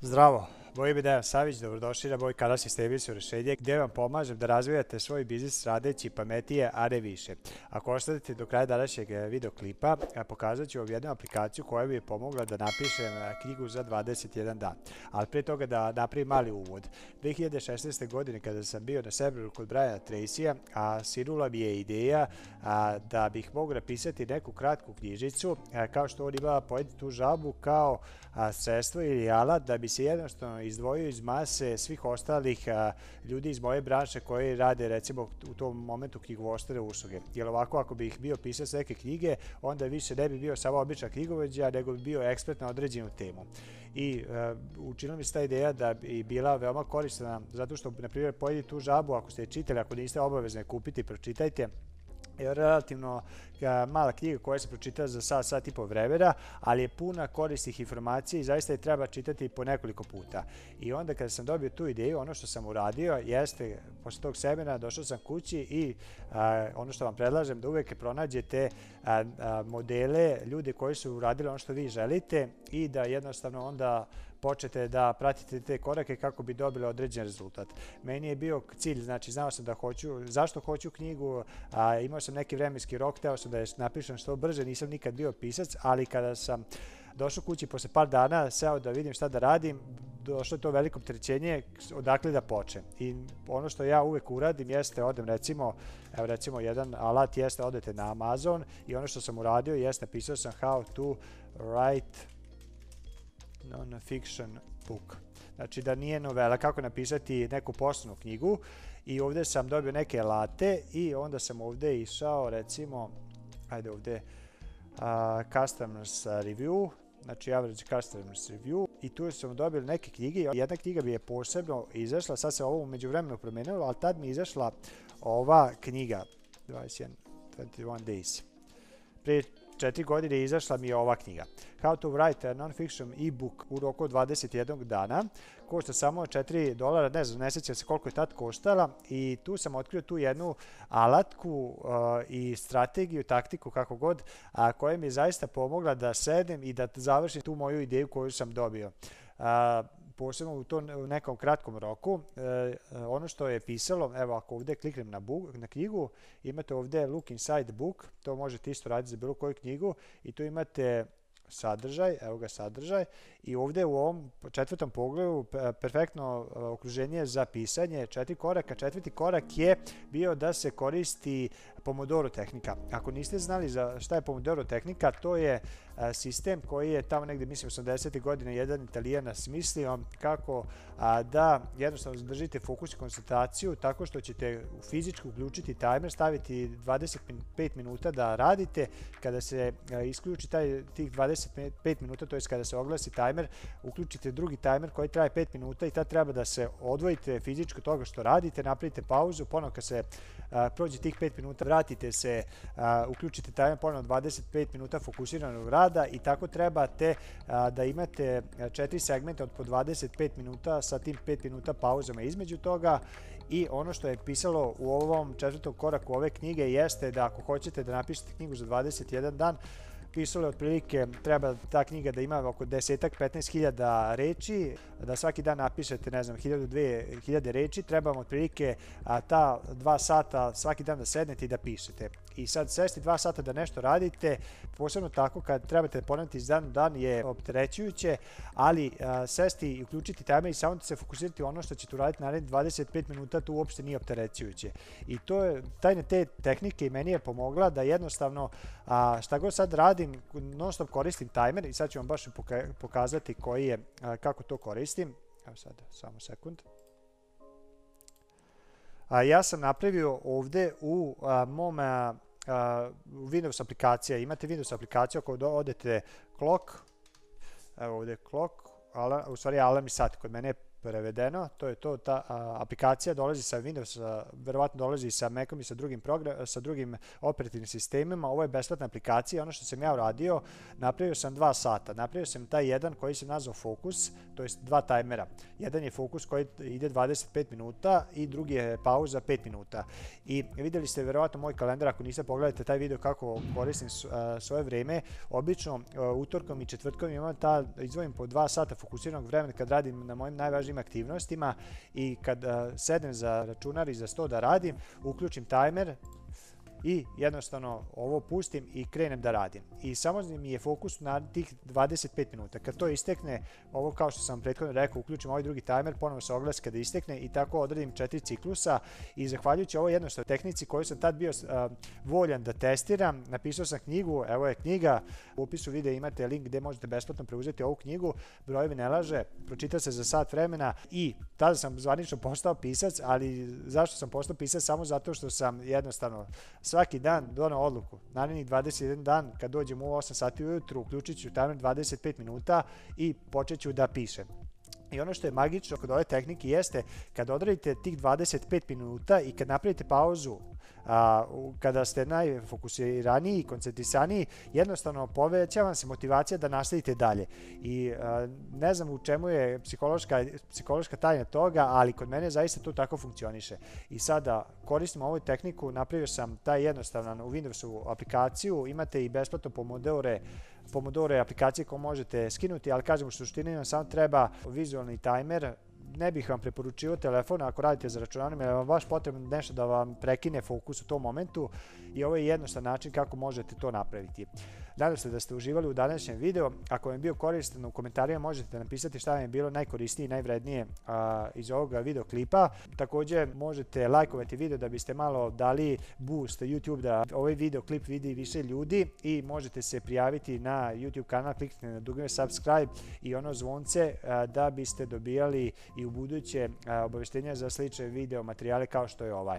Zdravo, Moj ime Dejan Savić, dobrodošli na moj kanal Sistemisu rešenje gdje vam pomažem da razvijate svoj biznis radeći pametije, a ne više. Ako ostanete do kraja današnjeg eh, videoklipa, eh, pokazat ću vam jednu aplikaciju koja mi je pomogla da napišem eh, knjigu za 21 dan. Ali prije toga da napravim mali uvod. 2016. godine kada sam bio na serveru kod Briana Tracy-a, a sinula mi je ideja a, da bih mogu napisati neku kratku knjižicu, a, kao što on ima pojeti tu žabu kao a, sredstvo ili alat da bi se jednostavno izdvojio iz mase svih ostalih a, ljudi iz moje branše koji rade recimo u tom momentu knjigovostare usluge. Jer ovako ako bih bio pisac neke knjige, onda više ne bi bio samo običan knjigovođa, nego bi bio ekspert na određenu temu. I uh, učinila mi se ta ideja da bi bila veoma korisna, zato što, na primjer, pojedi tu žabu, ako ste je čitali, ako niste obavezne kupiti, pročitajte, je relativno mala knjiga koja se pročita za sat, sat i po vremena, ali je puna korisnih informacija i zaista je treba čitati po nekoliko puta. I onda kada sam dobio tu ideju, ono što sam uradio jeste, posle tog semena došao sam kući i a, ono što vam predlažem da uvek pronađete a, a, modele, ljude koji su uradili ono što vi želite i da jednostavno onda počete da pratite te korake kako bi dobili određen rezultat. Meni je bio cilj, znači znao sam da hoću, zašto hoću knjigu, a, imao sam neki vremenski rok, teo sam da je napišem što brže, nisam nikad bio pisac, ali kada sam došao kući posle par dana, seo da vidim šta da radim, došlo je to veliko trećenje odakle da počnem. I ono što ja uvek uradim jeste, odem recimo, evo recimo jedan alat jeste, odete na Amazon i ono što sam uradio jeste, napisao sam how to write non-fiction book. Znači da nije novela, kako napisati neku poslovnu knjigu. I ovdje sam dobio neke late i onda sam ovdje išao, recimo, ajde ovdje, uh, customers review, znači average customers review i tu sam dobio neke knjige. Jedna knjiga bi je posebno izašla, sad se ovo umeđu vremenu promijenilo, ali tad mi je izašla ova knjiga, 21, 21 days. Prije četiri godine izašla mi je ova knjiga. How to write a non-fiction e-book u roku 21 dana. Košta samo 4 dolara, ne znam, ne sjećam se koliko je tad koštala. I tu sam otkrio tu jednu alatku uh, i strategiju, taktiku, kako god, a, koja mi je zaista pomogla da sedem i da završim tu moju ideju koju sam dobio. Uh, posebno u to nekom kratkom roku. E, e, ono što je pisalo, evo ako ovdje kliknem na, book, na knjigu, imate ovdje look inside book, to možete isto raditi za bilo koju knjigu i tu imate sadržaj, evo ga sadržaj i ovdje u ovom četvrtom pogledu perfektno e, okruženje za pisanje, četiri koraka. Četvrti korak je bio da se koristi Pomodoro tehnika. Ako niste znali za šta je Pomodoro tehnika, to je e, sistem koji je tamo negdje, mislim, 80. godine jedan italijana smislio kako da jednostavno zadržite fokus i koncentraciju tako što ćete fizički uključiti tajmer, staviti 25 minuta da radite. Kada se e, isključi taj, tih 25 minuta, to je kada se oglasi tajmer, uključite drugi tajmer koji traje 5 minuta i tad treba da se odvojite fizičko toga što radite, napravite pauzu, ponovno kad se e, prođe tih 5 minuta, vratite se, uključite tajmer ponovno 25 minuta fokusiranog rada, rada i tako trebate da imate četiri segmente od po 25 minuta sa tim 5 minuta pauzama između toga. I ono što je pisalo u ovom četvrtom koraku ove knjige jeste da ako hoćete da napišete knjigu za 21 dan, pisalo je otprilike, treba ta knjiga da ima oko 10-15 hiljada reči, da svaki dan napišete, ne znam, 1000-2000 reči, treba vam otprilike a, ta dva sata svaki dan da sednete i da pišete. I sad sesti dva sata da nešto radite, posebno tako kad trebate ponaviti iz dan u dan je opterećujuće, ali a, sesti i uključiti timer i samo da se fokusirati ono što ćete uraditi narednih 25 minuta, to uopšte nije opterećujuće. I to je, tajne te tehnike i meni je pomogla da jednostavno a, šta god sad radim, radim, non stop koristim timer i sad ću vam baš pokazati koji je, kako to koristim. Evo sad, samo sekund. A, ja sam napravio ovdje u a, mom a, Windows aplikacija. Imate Windows aplikaciju ako odete clock, evo ovdje clock, ala, u stvari alarm i sat, kod mene je prevedeno, to je to, ta a, aplikacija dolazi sa Windows, verovatno dolazi sa Macom i sa drugim, program, sa drugim operativnim sistemima, ovo je besplatna aplikacija, ono što sam ja uradio, napravio sam dva sata, napravio sam taj jedan koji se nazvao Focus, to jest dva tajmera. Jedan je Focus koji ide 25 minuta i drugi je pauza 5 minuta. I vidjeli ste verovatno moj kalendar, ako niste pogledajte taj video kako koristim e, svoje vreme, obično e, utorkom i četvrtkom imam ta, izvojim po dva sata fokusiranog vremena kad radim na mojim najvažnijim aktivnostima i kad sedem za računar i za sto da radim, uključim tajmer, i jednostavno ovo pustim i krenem da radim. I samo mi je fokus na tih 25 minuta. Kad to istekne, ovo kao što sam prethodno rekao, uključim ovaj drugi timer, ponovo se oglas kada istekne i tako odradim četiri ciklusa i zahvaljujući ovoj jednostavnoj tehnici koju sam tad bio uh, voljan da testiram, napisao sam knjigu, evo je knjiga, u opisu videa imate link gdje možete besplatno preuzeti ovu knjigu, brojevi ne laže, pročita se za sat vremena i tada sam zvanično postao pisac, ali zašto sam postao pisac? Samo zato što sam jednostavno svaki dan donao odluku. Narednih 21 dan, kad dođem u 8 sati ujutru, uključit ću timer 25 minuta i počet ću da pišem. I ono što je magično kod ove tehnike jeste kad odradite tih 25 minuta i kad napravite pauzu a, kada ste najfokusiraniji i koncentrisaniji, jednostavno povećava se motivacija da nastavite dalje. I a, ne znam u čemu je psihološka, psihološka tajna toga, ali kod mene zaista to tako funkcioniše. I sada koristim ovu tehniku, napravio sam taj jednostavan u Windowsu aplikaciju, imate i besplatno Pomodoro je aplikacije koje možete skinuti, ali kažem u suštini nam samo treba vizualni tajmer, ne bih vam preporučio telefon ako radite za računarom, jer vam baš potrebno nešto da vam prekine fokus u tom momentu i ovo je jednostavan način kako možete to napraviti. Nadam se da ste uživali u današnjem videu. Ako vam je bio koristan u komentarima možete napisati šta vam je bilo najkorisnije i najvrednije a, iz ovog videoklipa. Također možete lajkovati video da biste malo dali boost YouTube da ovaj videoklip vidi više ljudi i možete se prijaviti na YouTube kanal, kliknite na dugme subscribe i ono zvonce a, da biste dobijali i u buduće obaveštenja za slične video materijale kao što je ovaj.